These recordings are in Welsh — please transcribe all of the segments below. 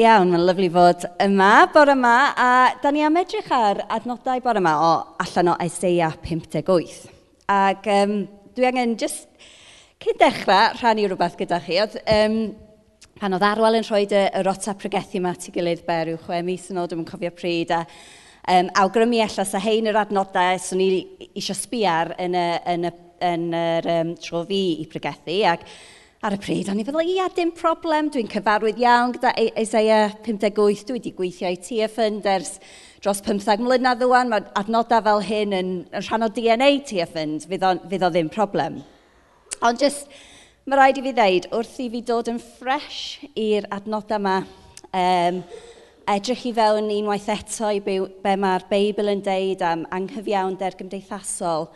Iawn, mae'n lyflu fod yma, bore yma, a da ni am edrych ar adnodau bore yma o allan o Isaiah 58. Ac um, dwi angen just cyn dechrau rhannu rhywbeth gyda chi. Oedd, um, pan oedd Arwel yn rhoi y, y rota pregethu yma at gilydd ber yw chwe mis yn ôl, dwi'n cofio pryd, a um, awgrymu allas a hein yr adnodau, so ni eisiau sbiar yn y, yn y, yn yr um, tro fi i pregethu, ac ar y pryd, o'n i feddwl, ia, dim problem, dwi'n cyfarwydd iawn gyda Isaiah 58, dwi wedi gweithio i TF Funders dros 15 mlynedd ddwan, mae adnodau fel hyn yn, yn rhan o DNA TF Fund, fydd o, fydd o ddim problem. Ond just, mae rhaid i fi ddeud, wrth i fi dod yn ffres i'r adnodau yma, um, edrych i fewn unwaith eto i be, be mae'r Beibl yn deud am anghyfiawnder gymdeithasol,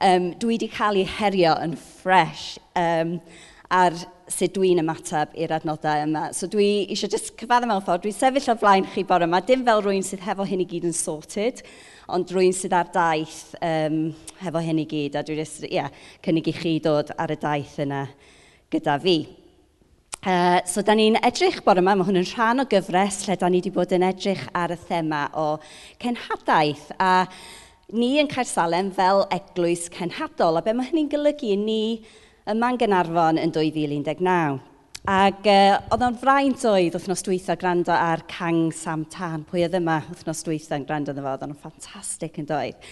um, dwi wedi cael ei herio yn ffres. Um, ar sut dwi'n ymateb i'r adnoddau yma. So dwi eisiau just cyfadda mewn ffordd, dwi'n sefyll o flaen chi bore yma, dim fel rwy'n sydd hefo hyn i gyd yn sorted, ond rwy'n sydd ar daith um, hefo hyn i gyd, a dwi'n just, yeah, cynnig i chi dod ar y daith yna gyda fi. Uh, so, da ni'n edrych bore yma, mae hwn yn rhan o gyfres lle da ni wedi bod yn edrych ar y thema o cenhadaeth. A ni yn Caersalem fel eglwys cenhadol, a be mae hynny'n golygu ni yma'n Gynarfon yn 2019. Ac uh, oedd o'n fraint oedd wythnos dwytha gwrando ar Cang Sam Tan, pwy oedd yma wythnos dwytha yn gwrando yna fo, oedd o'n ffantastig yn doedd.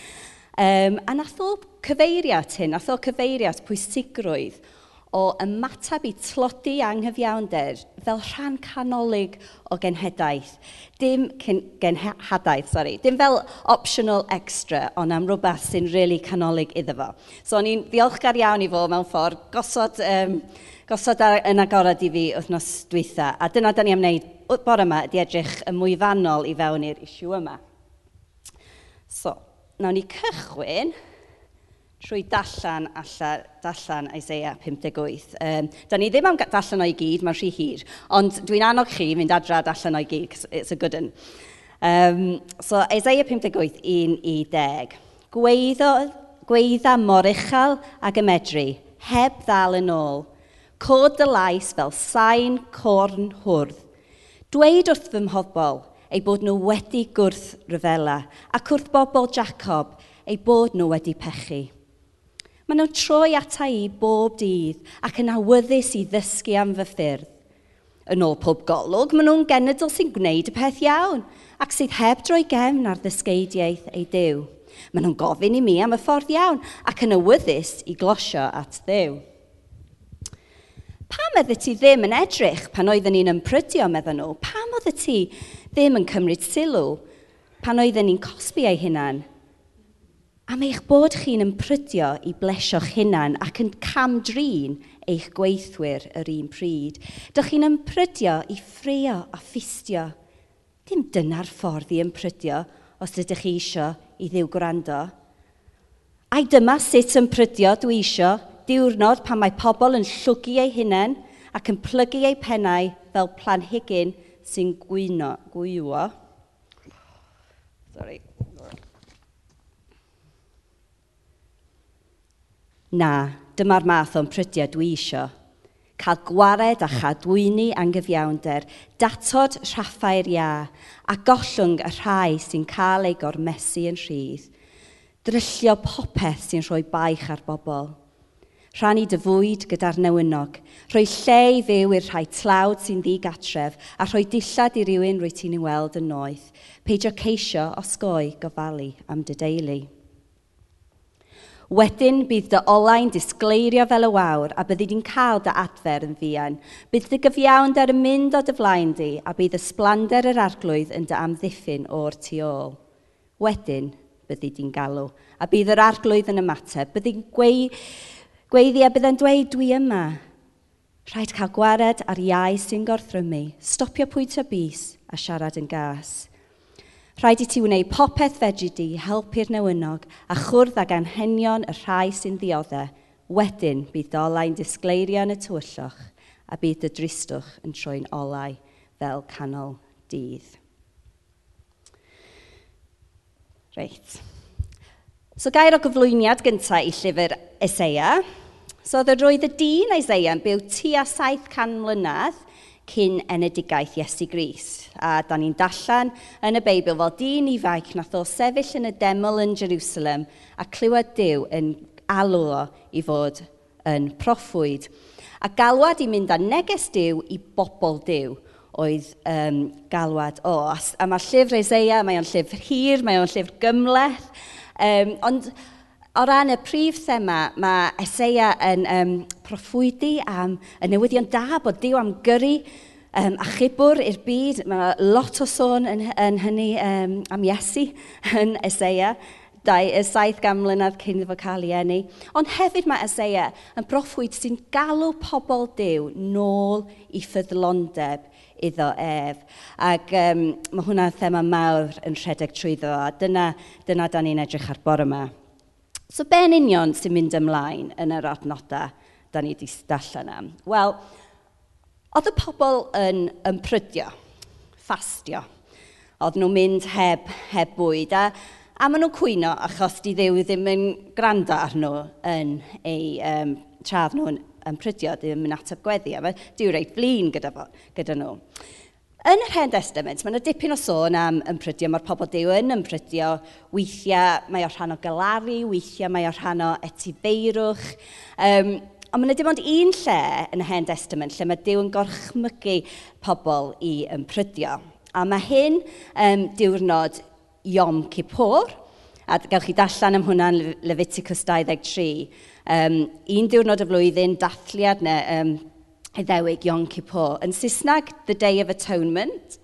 Um, a nath o cyfeiriad hyn, nath o cyfeiriad pwysigrwydd o ymateb i tlodi anghyfiawnder fel rhan canolig o genhedaeth. Dim genhadaeth, sorry. Dim fel optional extra, ond am rhywbeth sy'n really canolig iddo fo. So, o'n i'n ddiolchgar iawn i fo mewn ffordd gosod, um, gosod ar, yn agorad i fi wythnos dwytha. A dyna da ni am wneud bore yma ydy edrych yn mwyfanol i fewn i'r isiw yma. So, nawn ni cychwyn trwy dallan alla, dallan Isaiah 58. Um, da ni ddim am dallan o'i gyd, mae'n rhy hir, ond dwi'n annog chi fynd adra dallan o'i gyd, it's a good one. Um, so Isaiah 58, 1 i 10. Gweiddo, gweidda mor uchel ac ymedru, heb ddal yn ôl. Cod dy lais fel sain corn hwrdd. Dweud wrth fy mhobol ei bod nhw wedi gwrth ryfela, ac wrth bobl Jacob ei bod nhw wedi pechu. Maen nhw'n troi ata i bob dydd ac yn awyddus i ddysgu am fy ffyrdd. Yn ôl pob golwg, maen nhw'n genedl sy'n gwneud y peth iawn ac sydd heb droi gefn ar ddysgeidiaeth ei dew. Maen nhw'n gofyn i mi am y ffordd iawn ac yn awyddus i glosio at ddew. Pam ydy ti ddim yn edrych pan oedden ni'n ymprydio, meddyn nhw? Pam oeddet ti ddim yn cymryd sylw pan oedden ni'n cosbi ei hunan? am eich bod chi'n ymprydio i blesio'ch hunan ac yn camdrin eich gweithwyr yr un pryd. Dych chi'n ymprydio i ffrio a ffistio. Dim dyna'r ffordd i ymprydio os ydych chi isio i ddiw gwrando. Ai dyma sut ymprydio dwi isio diwrnod pan mae pobl yn llwgu eu hunain ac yn plygu eu pennau fel planhigyn sy'n gwyno, gwywo. Sorry. Na, dyma'r math o'n prydiau dwi isio. Cael gwared a chadwyni angyfiawnder, datod rhaffau'r ia, a gollwng y rhai sy'n cael ei gormesu yn rhydd. Dryllio popeth sy'n rhoi baich ar bobl. Rhannu dy fwyd gyda'r newynog, rhoi lle i fyw i'r rhai tlawd sy'n ddigatref a rhoi dillad i rywun rwy ti'n ei weld yn noeth. Peidio ceisio osgoi gofalu am dy deulu. Wedyn bydd dy olau'n disgleirio fel y wawr, a byddi di'n cael dy adfer yn fian. Bydd dy gyfiawnder yn mynd o dy flaen di, a bydd ysblander yr arglwydd yn dy amddiffyn o'r tu ôl. Wedyn byddi di'n galw, a bydd yr arglwydd yn ymateb. Byddi'n gweu... gweiddi a bydd yn dweud dwi yma. Rhaid cael gwared ar iau sy'n gorthrymu, stopio pwyntio bus a siarad yn gas. Rhaid i ti wneud popeth fedri di helpu'r newynog a chwrdd ag anhenion y rhai sy'n ddioddau. Wedyn bydd dolau'n disgleirio yn y tywyllwch a bydd y dristwch yn troi'n olau fel canol dydd. Reit. So gair o gyflwyniad gyntaf i llyfr Eseia. So oedd yr roedd y dyn Eseia yn byw tua 700 mlynedd cyn enedigaeth Iesu Gris. A da ni'n dallan yn y Beibl fel dyn ifanc nath o sefyll yn y deml yn Jerusalem a clywed Dyw yn alw o i fod yn proffwyd. A galwad i mynd â neges Dyw i bobl Dyw oedd um, galwad o. A mae'r llyfr Ezeia, mae o'n llyfr hir, mae o'n llyfr gymleth. Um, ond O ran y prif thema, mae Eseia yn um, proffwydi am y newyddion da bod Dyw am gyrru um, a chibwr i'r byd. Mae lot o sôn yn, yn hynny um, am Iesu yn Eseia, dau, y saith gan mlynedd cyn iddo cael ei enni. Ond hefyd mae Eseia yn proffwyd sy'n galw pobl Dyw nôl i ffyddlondeb iddo ef. Ac um, mae hwnna'n thema mawr yn rhedeg trwyddo a dyna, dyna da ni'n edrych ar bore yma. So ben union sy'n mynd ymlaen yn yr adnodau da ni wedi darllen am? Wel, oedd y pobl yn, yn prydio, ffastio. Oedd nhw'n mynd heb, heb bwyd a, a maen nhw'n cwyno achos di ddew ddim yn gwrando ar nhw yn ei um, tradd nhw'n yn prydio, ddim yn ateb gweddi. A diw reit flin gyda, fo, gyda nhw. Yn yr hen testament, mae yna dipyn o sôn am ymprydio. Mae'r pobl dew yn ymprydio. Weithiau mae o rhan o galaru, weithiau mae o rhan o etifeirwch. Um, ond mae yna dim ond un lle yn y hen testament lle mae dew yn gorchmygu pobl i ymprydio. A mae hyn um, diwrnod Yom Kippur, a gawch chi dallan am hwnna'n Leviticus 23. Um, un diwrnod y flwyddyn, dathliad neu um, Iddewig Yom Kippur. Yn Saesneg, The Day of Atonement.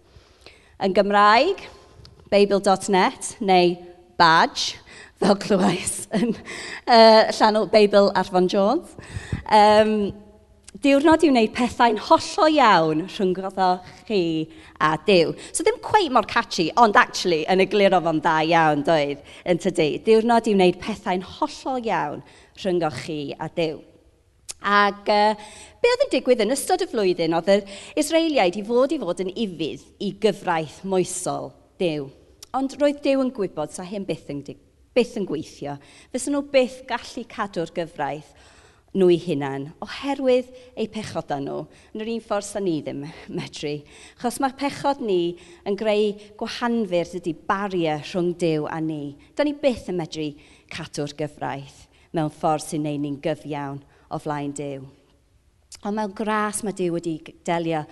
Yn Gymraeg, Babel.net neu Badge, fel clywais yn uh, llanw Babel Arfon Jones. Um, diwrnod i wneud pethau'n hollol iawn rhwngddo chi a Dyw. So ddim cweith mor catchy, ond actually yn egluro fo'n dda iawn doedd yn tydi. Diwrnod i wneud pethau'n hollol iawn rhwngddo chi a Dyw. Ac uh, be oedd yn digwydd yn ystod y flwyddyn oedd yr Israeliaid i fod i fod yn ifydd i gyfraith moesol Dew. Ond roedd Dew yn gwybod sa hyn byth yn, byth yn gweithio. Fysyn nhw byth gallu cadw'r gyfraith nhw i hunan oherwydd eu pechoda nhw. Yn yr un ffordd sa ni ddim medru. Chos mae'r pechod ni yn greu gwahanfyr ydy bariau rhwng Dyw a ni. Da ni byth yn medru cadw'r gyfraith mewn ffordd sy'n neud ni'n gyfiawn o flaen Dyw. Ond mewn gras mae Dyw wedi delio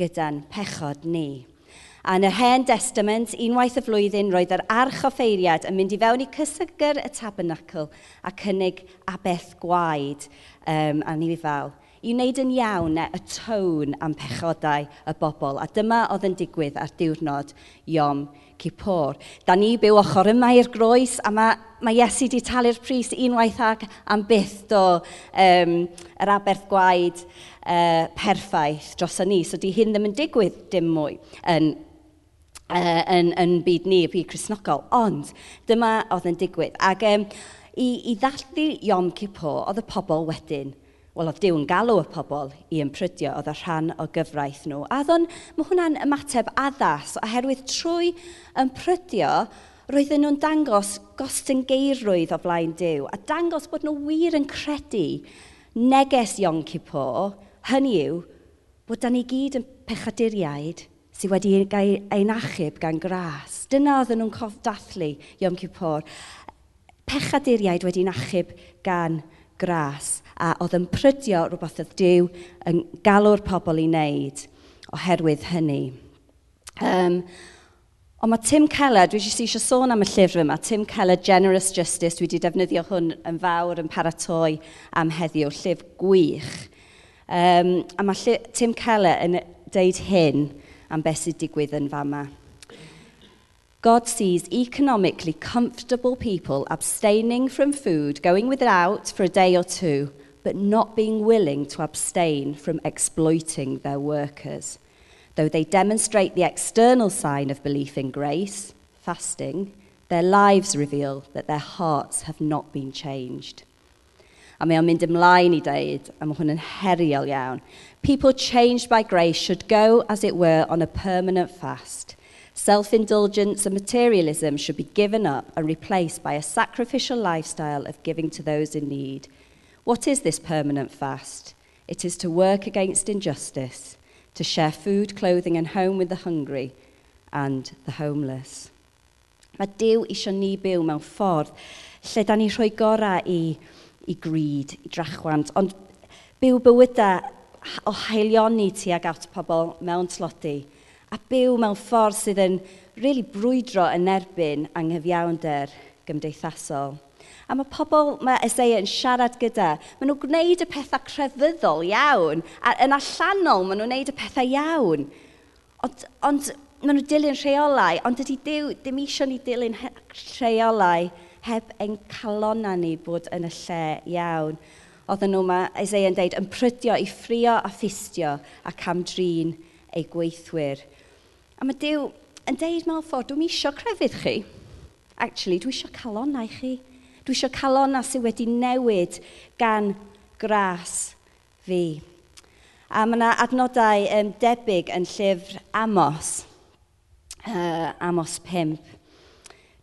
gyda'n pechod ni. A yn yr Hen Testament, unwaith y flwyddyn, roedd yr arch offeiriad yn mynd i fewn i cysygyr y tabernacl a cynnig abeth gwaed um, a ni fel i wneud yn iawn y tôn am pechodau y bobl. A dyma oedd yn digwydd ar diwrnod Iom ac. Da ni byw ochr yma i'r groes a mae, mae Iesu wedi talu'r pris unwaith ac am byth do um, yr aberth gwaed uh, perffaith dros ni. So di hyn ddim yn digwydd dim mwy yn, uh, yn, yn byd ni, y byd Cresnogol. Ond dyma oedd yn digwydd. Ac um, i, i ddathlu Iom Cipo, oedd y pobl wedyn wel oedd Dyw yn galw y pobl i ymprydio, oedd y rhan o gyfraith nhw. A ddon, mae hwnna'n ymateb addas, oherwydd trwy ymprydio, roedden nhw'n dangos gostyngeirwydd o flaen Dyw, a dangos bod nhw wir yn credu neges Ion Cipo, hynny yw, bod da ni gyd yn pechaduriaid sydd wedi ein achub gan gras. Dyna oedden nhw'n cof dathlu Iom Cipor. Pechaduriaid wedi'n achub gan gras gras a oedd yn prydio rhywbeth oedd Dyw yn galw'r pobl i wneud oherwydd hynny. Um, Ond mae Tim Keller, dwi jyst eisiau sôn am y llyfr yma, Tim Keller, Generous Justice, dwi wedi defnyddio hwn yn fawr yn paratoi am heddiw, llyfr gwych. Um, a mae Tim Keller yn deud hyn am beth sydd digwydd yn fama. God sees economically comfortable people abstaining from food, going without for a day or two, but not being willing to abstain from exploiting their workers. Though they demonstrate the external sign of belief in grace, fasting, their lives reveal that their hearts have not been changed. A mae o'n mynd ymlaen i dweud, a mae hwn yn heriol iawn. People changed by grace should go, as it were, on a permanent fast – Self indulgence and materialism should be given up and replaced by a sacrificial lifestyle of giving to those in need. What is this permanent fast? It is to work against injustice, to share food, clothing, and home with the hungry and the homeless. Mae Dyw eisiau ni byw mewn ffordd lle da ni rhoi gorau i, i grid, i drachwant, ond byw bywydau o haelioni tuag at pobl mewn tlodi a byw mewn ffordd sydd yn really brwydro yn erbyn anghyfiawnder gymdeithasol. A mae pobl mae Eseia yn siarad gyda, maen nhw'n gwneud y pethau crefyddol iawn, a yn allanol maen nhw'n gwneud y pethau iawn. Ond, ond maen nhw'n dilyn rheolau, ond ydy Dyw dim eisiau ni dilyn rheolau heb ein calona ni bod yn y lle iawn. Oedden nhw, mae Isaiah yn deud, yn prydio i ffrio a ffistio ac am drin ei gweithwyr. A mae Dyw yn deud mewn ffordd, dwi'n eisiau crefydd chi. Actually, dwi isio calonau chi. Dwi eisiau calonau sydd wedi newid gan gras fi. A mae yna adnodau um, debyg yn llyfr Amos, uh, Amos 5.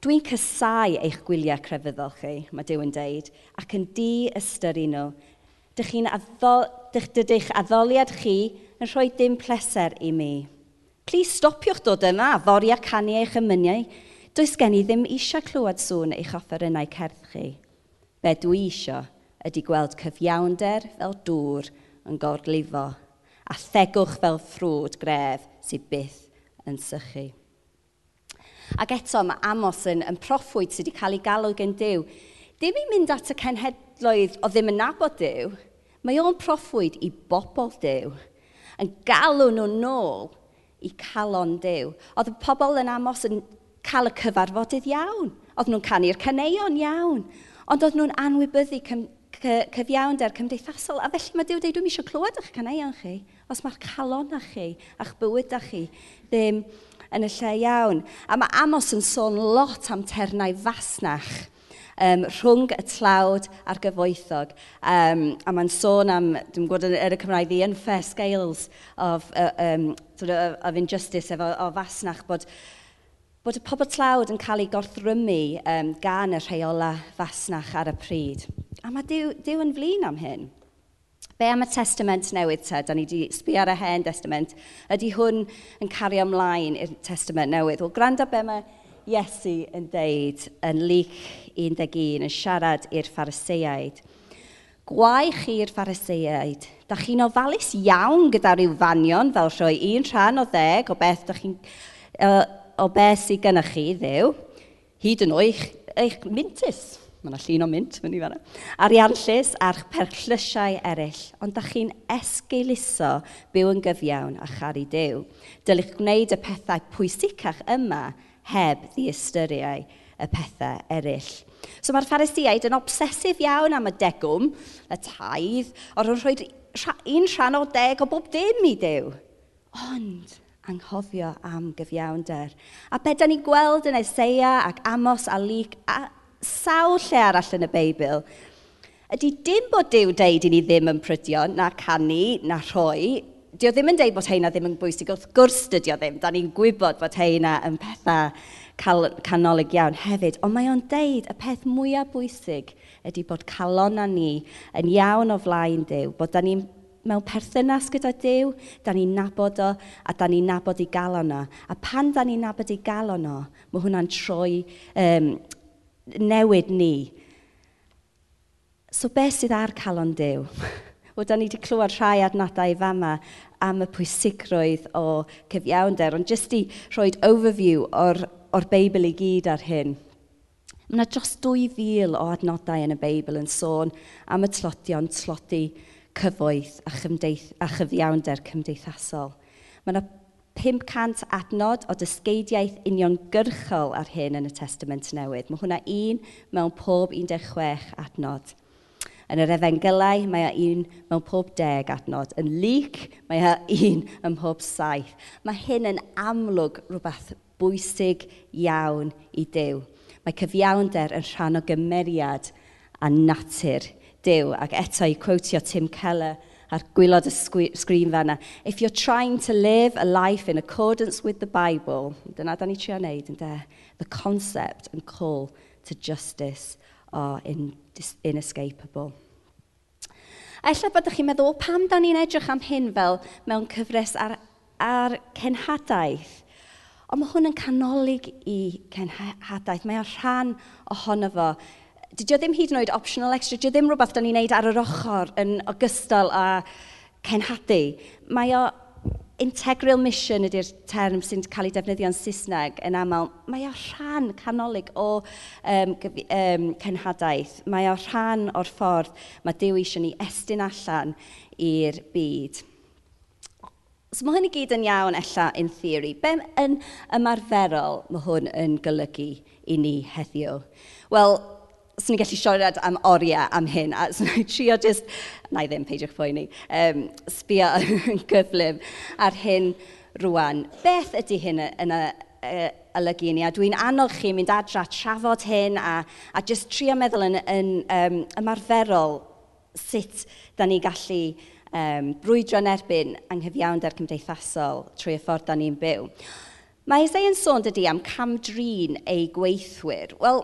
Dwi'n cysau eich gwyliau crefyddol chi, mae Dyw yn deud, ac yn di ystyru nhw. Dych chi'n addol, dych, dydych addoliad chi yn rhoi dim pleser i mi. Plis stopiwch dod yma, fori a canu eich ymyniau. Does gen i ddim eisiau clywed sŵn eich offerynnau cerdd chi. Be dwi eisiau ydy gweld cyfiawnder fel dŵr yn gorlifo a thegwch fel ffrwd gref sydd byth yn sychu. Ac eto mae Amos yn, yn proffwyd sydd wedi cael ei galw gen Dyw. Dim i mynd at y cenhedloedd o ddim yn nabod Dyw, mae o'n proffwyd i bobl Dyw yn galw nhw nôl i calon Dyw. Oedd y pobl yn amos yn cael y cyfarfodydd iawn. Oedd nhw'n canu'r caneuon iawn. Ond oedd nhw'n anwybyddu cym, cyfiawnder cymdeithasol. A felly mae Dyw dweud, dwi'n eisiau clywed eich caneuon chi, os mae'ch calonau chi, a'ch bywydau chi ddim yn y lle iawn. A mae Amos yn sôn lot am ternau fasnach um, rhwng y tlawd a'r gyfoethog. Um, a mae'n sôn am, dwi'n gwybod yn er y Cymraeg, the unfair scales of, uh, um, sort of, of injustice efo o fasnach bod bod y pobl tlawd yn cael ei gorthrymu um, gan y rheola fasnach ar y pryd. A mae Dyw, Dyw yn flin am hyn. Be am y testament newydd te? Da ni wedi sbio ar y hen testament. Ydy hwn yn cario ymlaen i'r testament newydd? Wel, gwrando be mae Iesu yn deud yn lyc 11 yn siarad i'r phariseiaid. Gwai chi'r phariseiaid, da chi'n ofalus iawn gyda rhyw fanion fel rhoi un rhan o ddeg o beth, da chi'n, uh, o beth sydd gennych chi ddew, hyd yn oed eich, mintus. Mae yna llun o mint fyny fan yna. Arianllus a'ch perllysiau eraill, ond da chi'n esgeuluso byw yn gyfiawn a charu dew. Dylech gwneud y pethau pwysicach yma heb ddiystyrau y pethau eraill. So mae'r pharisiaid yn obsesif iawn am y degwm, y taidd, o'r rhoi un rhan o deg o bob dim i dew. Ond anghofio am gyfiawnder. A be da ni gweld yn Eseia ac Amos a Lyc a sawl lle arall yn y Beibl, ydy dim bod Dyw deud i ni ddim yn prydio na canu, na rhoi, Dio ddim yn deud bod heina ddim yn bwysig, wrth gwrs dydio ddim. Da ni'n gwybod bod heina yn pethau cal, canolig iawn hefyd, ond mae o'n deud y peth mwyaf bwysig ydy bod calon a ni yn iawn o flaen Dyw, bod da ni'n mewn perthynas gyda Dyw, da ni'n nabod o a da ni'n nabod i galon o. A pan da ni'n nabod i galon o, mae hwnna'n troi um, newid ni. So beth sydd ar calon Dyw? Wel, da ni wedi clywed rhai adnodau fama am y pwysigrwydd o cyfiawnder, ond jyst i rhoi overview o'r, or Beibl i gyd ar hyn. Mae yna dros 2,000 o adnodau yn y Beibl yn sôn am y tlodion tlodi cyfoeth a, chymdeith, a chyfiawnder cymdeithasol. Mae yna 500 adnod o dysgeidiaeth uniongyrchol ar hyn yn y Testament Newydd. Mae hwnna un mewn pob 16 adnod. Yn yr efengylau, mae a un mewn pob deg adnod. Yn lyc, mae a un ym mhob saith. Mae hyn yn amlwg rhywbeth bwysig iawn i Dyw. Mae cyfiawnder yn rhan o gymeriad a natur Dyw. Ac eto i quotio Tim Keller ar gwylod y sgrin fanna. If you're trying to live a life in accordance with the Bible, dyna da ni trio wneud, ynddo, The concept and call to justice are in, inescapable. Ella bod chi'n meddwl, pam da ni'n edrych am hyn fel mewn cyfres ar, ar cenhadaeth? Ond mae hwn yn canolig i cenhadaeth. Mae o'n rhan ohono fo. Dydy o ddim hyd yn oed optional extra. Dydy o ddim rhywbeth da ni'n neud ar yr ochr yn ogystal â cenhadu. Mae o integral mission ydy'r term sy'n cael ei defnyddio'n Saesneg yn aml, mae o rhan canolig o um, um, cenhadaeth. Mae o rhan o'r ffordd mae Dyw eisiau ni estyn allan i'r byd. So mae hyn i gyd yn iawn ella in theory. Be yn ymarferol mae hwn yn golygu i ni heddiw? Wel, 'swn i'n gallu siarad am oriau am hyn, a swn i'n trio jyst... na i ddim, peidiwch poeni, um, sbio yn gyflym ar hyn rwan. Beth ydy hyn yn y, yy olygu ni? A dwi'n annog chi mynd adra trafod hyn a, a jyst trio meddwl yn, yn um, ymarferol sut da ni gallu um, brwydro'n erbyn anghyfiawnder cymdeithasol trwy y ffordd da ni'n byw. Mae Isaiah yn sôn dydy am camdrin ei gweithwyr. Wel,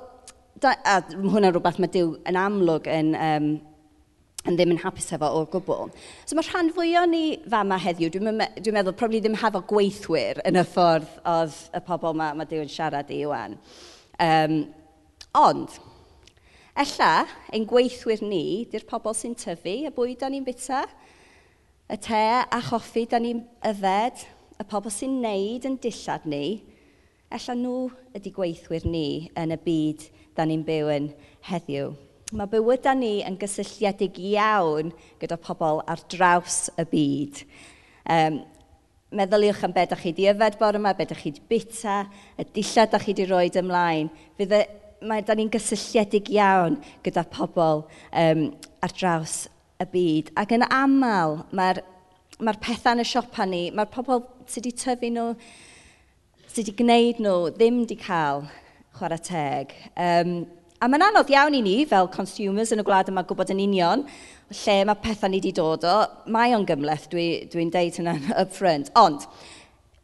da, a hwnna rhywbeth mae Dyw yn amlwg yn, um, yn ddim yn hapus efo o'r gwbl. So mae rhan fwyaf ni fama heddiw, dwi'n dwi meddwl, probably ddim hefo gweithwyr yn y ffordd oedd y pobl mae ma Dyw yn siarad i ywan. Um, ond, ella, ein gweithwyr ni, di'r pobl sy'n tyfu, y bwyd da ni'n bita, y te a choffi da ni'n yfed, y pobl sy'n neud yn dillad ni, ella nhw ydy gweithwyr ni yn y byd da ni'n byw yn heddiw. Mae bywydau ni yn gysylltiedig iawn gyda pobl ar draws y byd. Um, meddyliwch am beth ydych chi wedi yfed bore yma, beth ydych chi wedi bita, y dillad ydych chi wedi rhoi ymlaen. Fydd y, mae da ni'n gysylltiedig iawn gyda pobl um, ar draws y byd. Ac yn aml, mae'r mae pethau yn y siopa ni, mae'r pobl sydd wedi tyfu nhw, sydd wedi gwneud nhw, ddim wedi cael chwarae teg. Um, a mae'n anodd iawn i ni, fel consumers yn y gwlad yma, gwybod yn union lle mae pethau ni wedi dod o. Mae o'n gymleth, dwi'n dwi, deud hynna up front. Ond,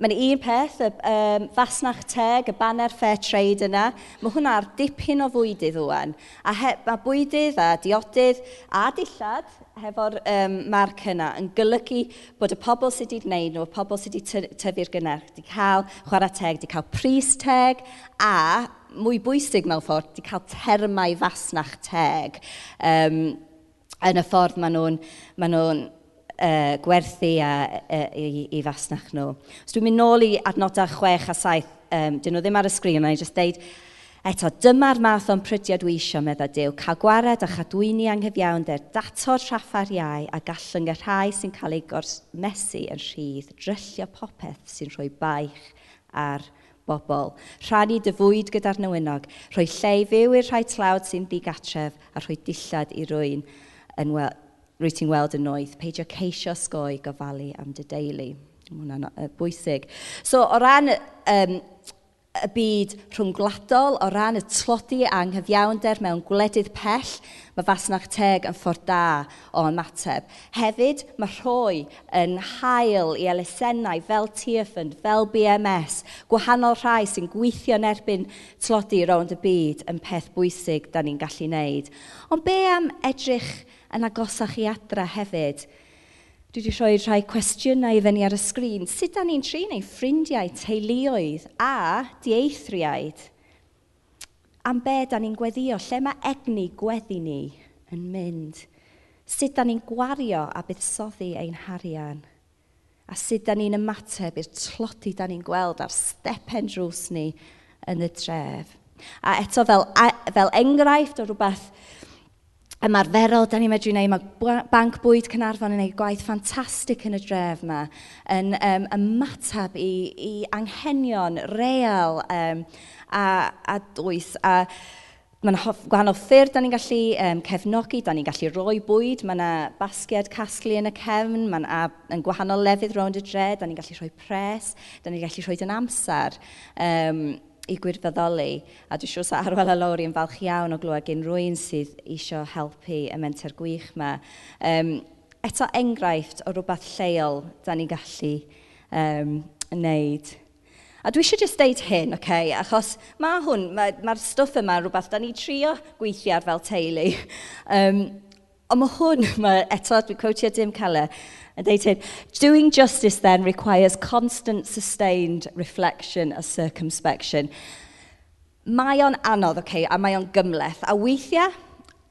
mae'n un peth, y um, fasnach teg, y banner fair trade yna, mae hwnna ar dipyn o fwydydd o'n. A he, mae bwydydd a diodydd a dillad hefo'r um, marc yna yn golygu bod y pobl sydd wedi gwneud nhw, y pobl sydd wedi tyfu'r gynnar, wedi cael chwarae teg, wedi cael pris teg, a mwy bwysig mewn ffordd, wedi cael termau fasnach teg um, yn y ffordd maen nhw'n ma nhw uh, gwerthu a, uh, i, i fasnach nhw. Os dwi'n mynd nôl i adnodau 6 a 7, um, dyn nhw ddim ar y sgrin, ond i jyst deud, Eto, dyma'r math o'n prydiad dwi eisiau, meddwl Dyw, cael gwared a chadwyni anghyfiawnder, dato'r traffa'r iau a rhai sy'n cael ei gorsmesu yn rhydd, dryllio popeth sy'n rhoi baich ar bobl. Rhannu dy fwyd gyda'r newynog, rhoi lle i fyw i'r rhai tlawd sy'n ddigatref a rhoi dillad i rwy'n yn wel, rwy ti'n weld yn noeth. Peidio ceisio sgoi gofalu am dy deulu. Mae hwnna'n bwysig. So, o ran um, y byd rhwngwladol o ran y tlodi a anghyfiawnder mewn gwledydd pell, mae fasnach teg yn ffordd da o ymateb. Hefyd, mae rhoi yn hael i elusennau fel TFN, fel BMS, gwahanol rhai sy'n gweithio yn erbyn tlodi rownd y byd yn peth bwysig da ni'n gallu wneud. Ond be am edrych yn agosach i adra hefyd? Dwi wedi rhoi rhai cwestiynau i fyny ar y sgrin. Sut da ni'n trin ei ffrindiau, teuluoedd a dieithriaid? Am be da ni'n gweddio? Lle mae egni gweddi ni yn mynd? Sut da ni'n gwario a buddsoddi ein harian? A sut da ni'n ymateb i'r tlodi da ni'n gweld ar stepen drws ni yn y dref? A eto fel, fel enghraifft o rhywbeth ymarferol da ni medru wneud. Mae Banc Bwyd Cynarfon yn gwneud gwaith ffantastig yn y dref yma yn um, ymatab i, i anghenion real um, a, a dwys. A, Mae'n gwahanol ffyrdd da ni'n gallu um, cefnogi, da ni'n gallu roi bwyd, mae yna basgiad casglu yn y cefn, mae yna gwahanol lefydd rownd y dre, da ni'n gallu rhoi pres, da ni'n gallu rhoi yn amser. Um, i gwirfoddoli. A dwi'n siŵr sa Arwel a Lowri yn falch iawn o glywed gen rwy'n sydd isio helpu y menter gwych yma. Um, eto enghraifft o rhywbeth lleol da ni'n gallu um, wneud. A dwi eisiau just deud hyn, okay? achos mae hwn, mae'r ma, ma stwff yma rhywbeth da ni trio gweithio ar fel teulu. um, Ond mae hwn, mae eto, dwi'n quotio Dim Keller, yn dweud hyn, doing justice then requires constant sustained reflection a circumspection. Mae o'n anodd, okay, a mae o'n gymleth. A weithiau,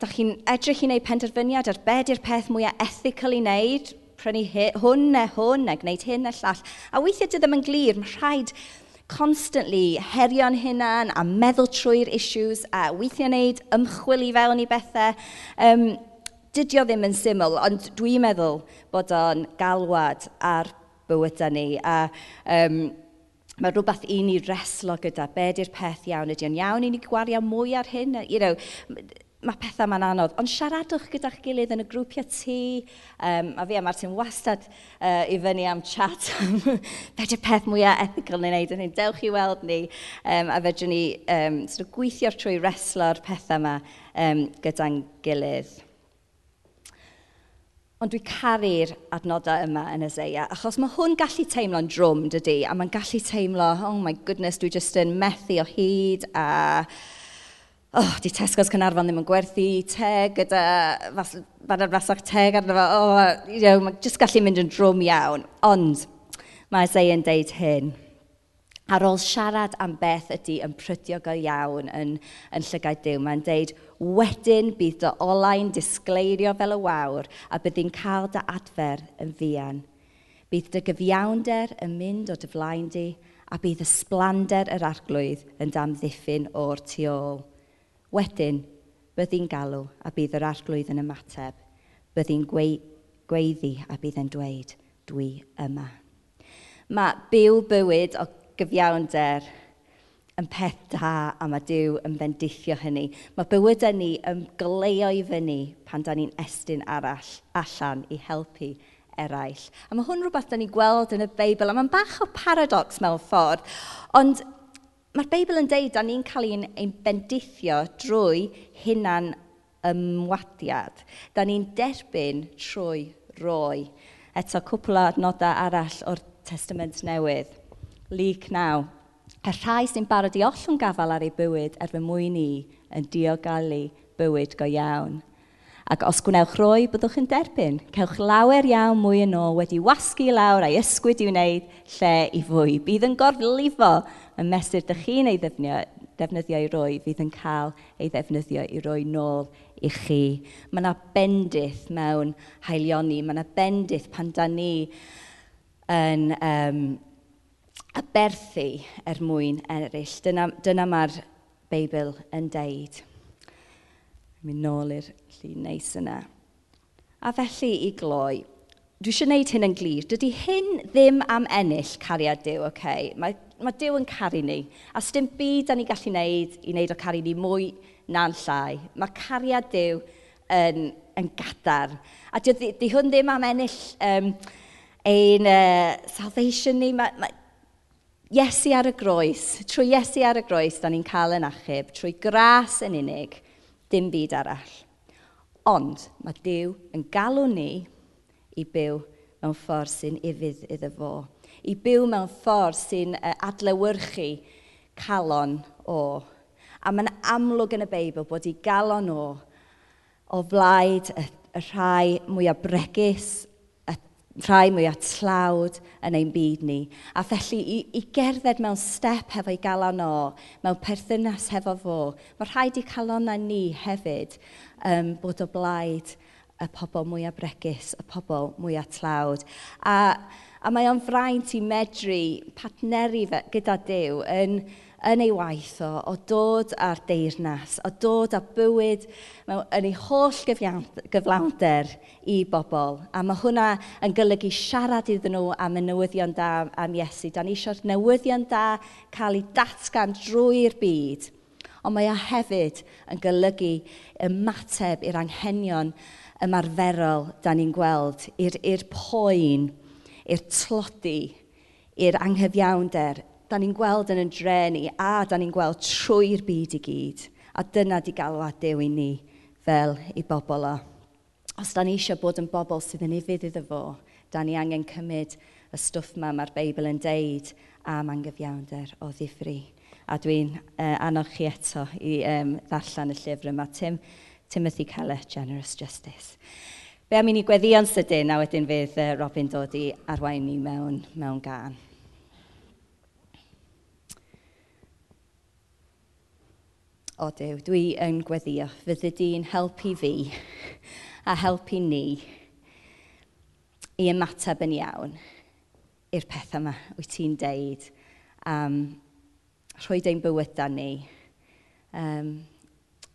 da chi'n edrych i wneud penderfyniad ar be di'r peth mwyaf ethical i wneud, prynu hwn neu hwn, neu gwneud hyn neu llall. A weithiau dy ddim yn glir, mae rhaid constantly herio'n hunan a meddwl trwy'r issues a weithiau wneud ymchwil i fewn i bethau. Um, dydio ddim yn syml, ond dwi'n meddwl bod o'n galwad ar bywydau ni. A um, mae rhywbeth i ni reslo gyda, be di'r peth iawn, ydy o'n iawn i ni gwario mwy ar hyn? You know, mae pethau mae'n anodd, ond siaradwch gyda'ch gilydd yn y grwpiau tŷ. Um, a fi a Martin wastad uh, i fyny am chat am be di'r peth mwyaf ethical ni'n neud yn hyn. Dewch i weld ni, um, a fedrwn ni um, sort of gweithio trwy reslo'r pethau yma um, gyda'n gilydd. Ond dwi caru'r adnodau yma yn Isaiah, achos mae hwn gallu teimlo'n drwm, dydy, a mae'n gallu teimlo, oh my goodness, dwi just yn methu o hyd, a oh, di Tesco's Cynarfon ddim yn gwerthu te gyda, fan ar fasach te arno fo, oh, you know, mae'n just gallu mynd yn drwm iawn. Ond mae Isaiah yn deud hyn, Ar ôl siarad am beth ydy yn prydiogol iawn yn, yn Llygad Dyw, mae'n deud, wedyn bydd dy olau'n disgleirio fel y wawr a byddai'n cael dy adfer yn fian. Bydd dy gyfiawnder yn mynd o dy flaen di a bydd y sblander yr arglwydd yn damddiffyn o'r tu ôl. Wedyn, byddi'n galw a bydd yr arglwydd yn ymateb. Byddi'n gweiddi a bydd e'n dweud, dwi yma. Mae byw bywyd o gyfiawnder yn peth da a mae Dyw yn bendithio hynny. Mae bywydau ni yn gleio i fyny pan da ni'n estyn arall allan i helpu eraill. A mae hwn rhywbeth da ni'n gweld yn y Beibl, a mae'n bach o paradox mewn ffordd, ond mae'r Beibl yn deud da ni'n cael ein, ein bendithio drwy hunan ymwadiad. Da ni'n derbyn trwy roi. Eto, cwpl o adnodau arall o'r Testament Newydd. Lug naw. Y rhai sy'n barod i ollwng gafal ar ei bywyd er fy mwyn i yn diogalu bywyd go iawn. Ac os gwnewch roi, byddwch yn derbyn. Cewch lawer iawn mwy yn ôl wedi wasgu lawr a'i ysgwyd i wneud lle i fwy. Bydd yn gorlifo y mesur dych chi'n ei ddefnyddio, defnyddio i roi, fydd yn cael ei ddefnyddio i roi nôl i chi. Mae yna bendith mewn haelioni, mae yna bendith pan da ni yn um, a berthu er mwyn eraill. Dyna, dyna mae'r Beibl yn deud. Mynd nôl i'r llun neis yna. A felly i gloi, dwi eisiau gwneud hyn yn glir. Dydy hyn ddim am ennill cariad Dyw, oce? Okay? Mae, mae Dyw yn caru ni. A sdim byd da ni gallu gwneud i wneud o caru ni mwy na'n llai. Mae cariad Dyw yn, yn gadar. A dydy, dydy hwn ddim am ennill um, ein uh, salvation ni. Mae, mae, Iesu ar y groes, trwy Iesu ar y groes, da ni'n cael yn achub, trwy gras yn unig, dim byd arall. Ond mae Dyw yn galw ni i byw mewn ffordd sy'n ifydd iddo fo. I byw mewn ffordd sy'n e, adlewyrchu calon o. A mae'n amlwg yn y Beibl bod i galon o o flaid y, y rhai mwyaf bregus rhai mwy at tlawd yn ein byd ni. A felly i, i gerdded mewn step hefo'i galon o, mewn perthynas hefo fo, mae rhaid i calonau ni hefyd um, bod o blaid y pobl mwy bregus, y pobl mwy tlawd. A, a mae o'n fraint i medru partneri gyda Dyw yn yn ei waith o, o dod ar deirnas, o dod â bywyd mewn, yn ei holl gyflawnder i bobl. A mae hwnna yn golygu siarad iddyn nhw am y newyddion da am Iesu. Da ni eisiau'r newyddion da cael ei datgan drwy'r byd. Ond mae o hefyd yn golygu ymateb i'r anghenion ymarferol da ni'n gweld, i'r poen, i'r tlodi, i'r anghyfiawnder, da ni'n gweld yn y dre ni a da ni'n gweld trwy'r byd i gyd. A dyna di galw at i ni fel i bobl o. Os da ni eisiau bod yn bobl sydd yn ifydd iddo fo, da ni angen cymryd y stwff ma mae'r Beibl yn deud am angyfiawnder o ddifri. A dwi'n uh, annog chi eto i um, ddarllen y llyfr yma, Tim, Timothy Keller, Generous Justice. Be am i ni gweddio'n sydyn a wedyn fydd uh, Robin dod i arwain ni mewn, mewn gan. o Dyw, dwi yn gweddio, fyddi di'n helpu fi a helpu ni i ymateb yn iawn i'r pethau yma wyt ti'n deud am um, rhoi dein bywyda ni um,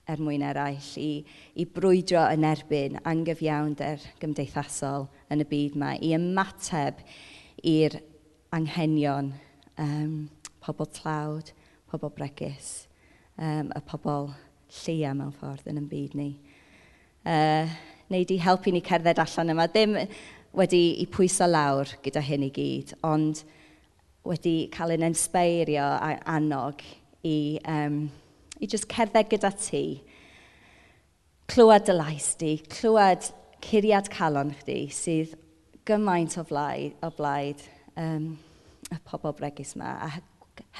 er mwyn eraill i, i brwydro yn erbyn angyfiawnder gymdeithasol yn y byd yma i ymateb i'r anghenion um, pobl tlawd, pobl bregus um, y pobl lleia mewn ffordd yn byd ni. Uh, neu di helpu ni cerdded allan yma. Ddim wedi i pwyso lawr gyda hyn i gyd, ond wedi cael yn inspeirio a annog i, um, i just cerdded gyda ti. Clywed dy lais di, clywed curiad calon chdi sydd gymaint o blaid, o blaid um, y pobl bregus yma a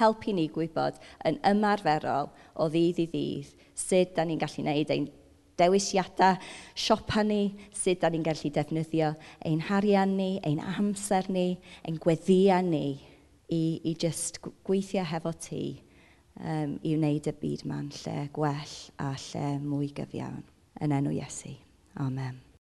helpu ni gwybod yn ymarferol o ddydd i ddydd sut da ni'n gallu gwneud ein dewisiadau siopa ni, sut da ni'n gallu defnyddio ein harian ni, ein amser ni, ein gweddia ni i, i just gweithio hefo ti um, i wneud y byd ma'n lle gwell a lle mwy gyfiawn. Yn enw Iesu. Amen.